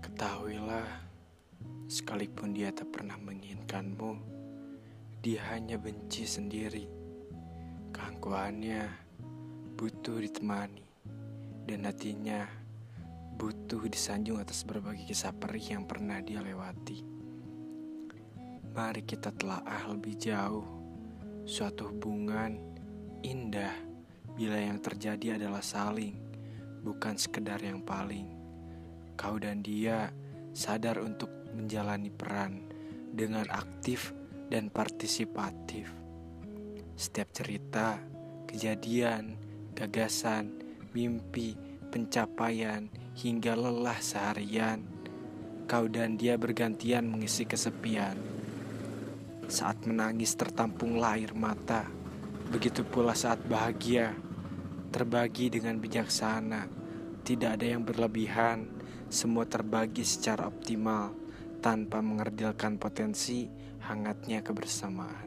Ketahuilah, sekalipun dia tak pernah menginginkanmu, dia hanya benci sendiri. Keangkuhannya butuh ditemani, dan hatinya butuh disanjung atas berbagai kisah perih yang pernah dia lewati. Mari kita telaah lebih jauh suatu hubungan indah bila yang terjadi adalah saling, bukan sekedar yang paling. Kau dan dia sadar untuk menjalani peran dengan aktif dan partisipatif. Setiap cerita, kejadian, gagasan, mimpi, pencapaian, hingga lelah seharian, kau dan dia bergantian mengisi kesepian. Saat menangis tertampunglah air mata, begitu pula saat bahagia, terbagi dengan bijaksana, tidak ada yang berlebihan, semua terbagi secara optimal tanpa mengerdilkan potensi hangatnya kebersamaan.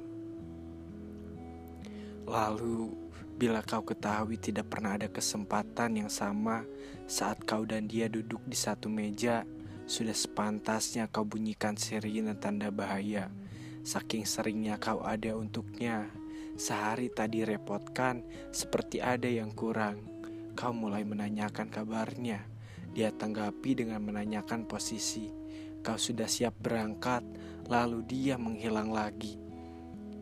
Lalu, bila kau ketahui tidak pernah ada kesempatan yang sama saat kau dan dia duduk di satu meja, sudah sepantasnya kau bunyikan sirine tanda bahaya. Saking seringnya kau ada untuknya, sehari tadi repotkan seperti ada yang kurang. Kau mulai menanyakan kabarnya dia tanggapi dengan menanyakan posisi. Kau sudah siap berangkat, lalu dia menghilang lagi.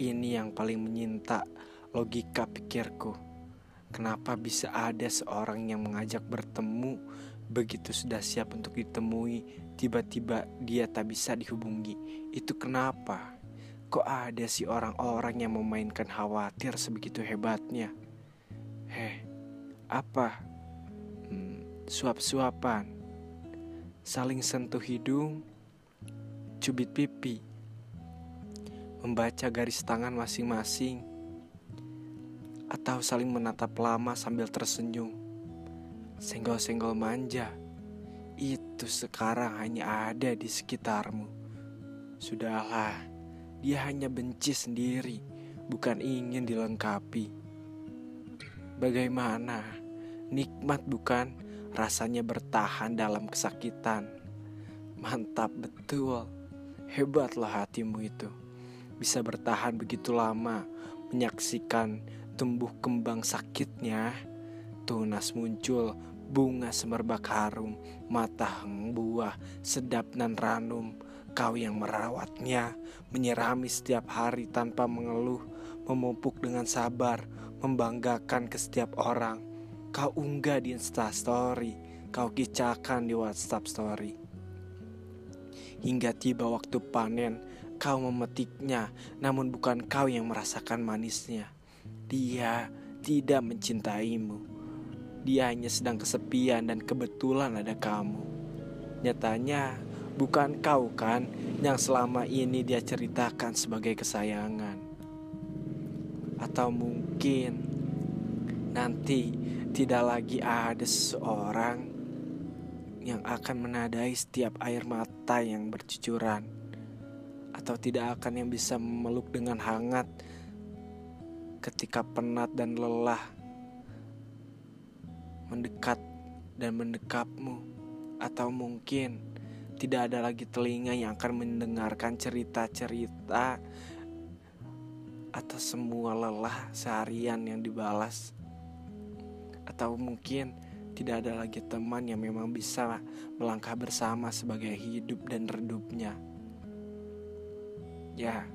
Ini yang paling menyinta logika pikirku. Kenapa bisa ada seorang yang mengajak bertemu begitu sudah siap untuk ditemui, tiba-tiba dia tak bisa dihubungi? Itu kenapa? Kok ada sih orang-orang yang memainkan khawatir sebegitu hebatnya? Heh, apa? Suap-suapan, saling sentuh hidung, cubit pipi, membaca garis tangan masing-masing, atau saling menatap lama sambil tersenyum, senggol-senggol manja. Itu sekarang hanya ada di sekitarmu. Sudahlah, dia hanya benci sendiri, bukan ingin dilengkapi. Bagaimana? Nikmat bukan? Rasanya bertahan dalam kesakitan. Mantap betul, hebatlah hatimu itu. Bisa bertahan begitu lama, menyaksikan tumbuh kembang sakitnya. Tunas muncul, bunga semerbak harum, matang buah, sedap nan ranum. Kau yang merawatnya, menyerami setiap hari tanpa mengeluh, memupuk dengan sabar, membanggakan ke setiap orang Kau unggah di Insta Story, kau kicahkan di WhatsApp Story. Hingga tiba waktu panen, kau memetiknya, namun bukan kau yang merasakan manisnya. Dia tidak mencintaimu. Dia hanya sedang kesepian dan kebetulan ada kamu. Nyatanya, bukan kau kan yang selama ini dia ceritakan sebagai kesayangan. Atau mungkin nanti tidak lagi ada seseorang yang akan menadai setiap air mata yang bercucuran atau tidak akan yang bisa memeluk dengan hangat ketika penat dan lelah mendekat dan mendekapmu. Atau mungkin tidak ada lagi telinga yang akan mendengarkan cerita-cerita atas semua lelah seharian yang dibalas atau mungkin tidak ada lagi teman yang memang bisa melangkah bersama sebagai hidup dan redupnya. Ya,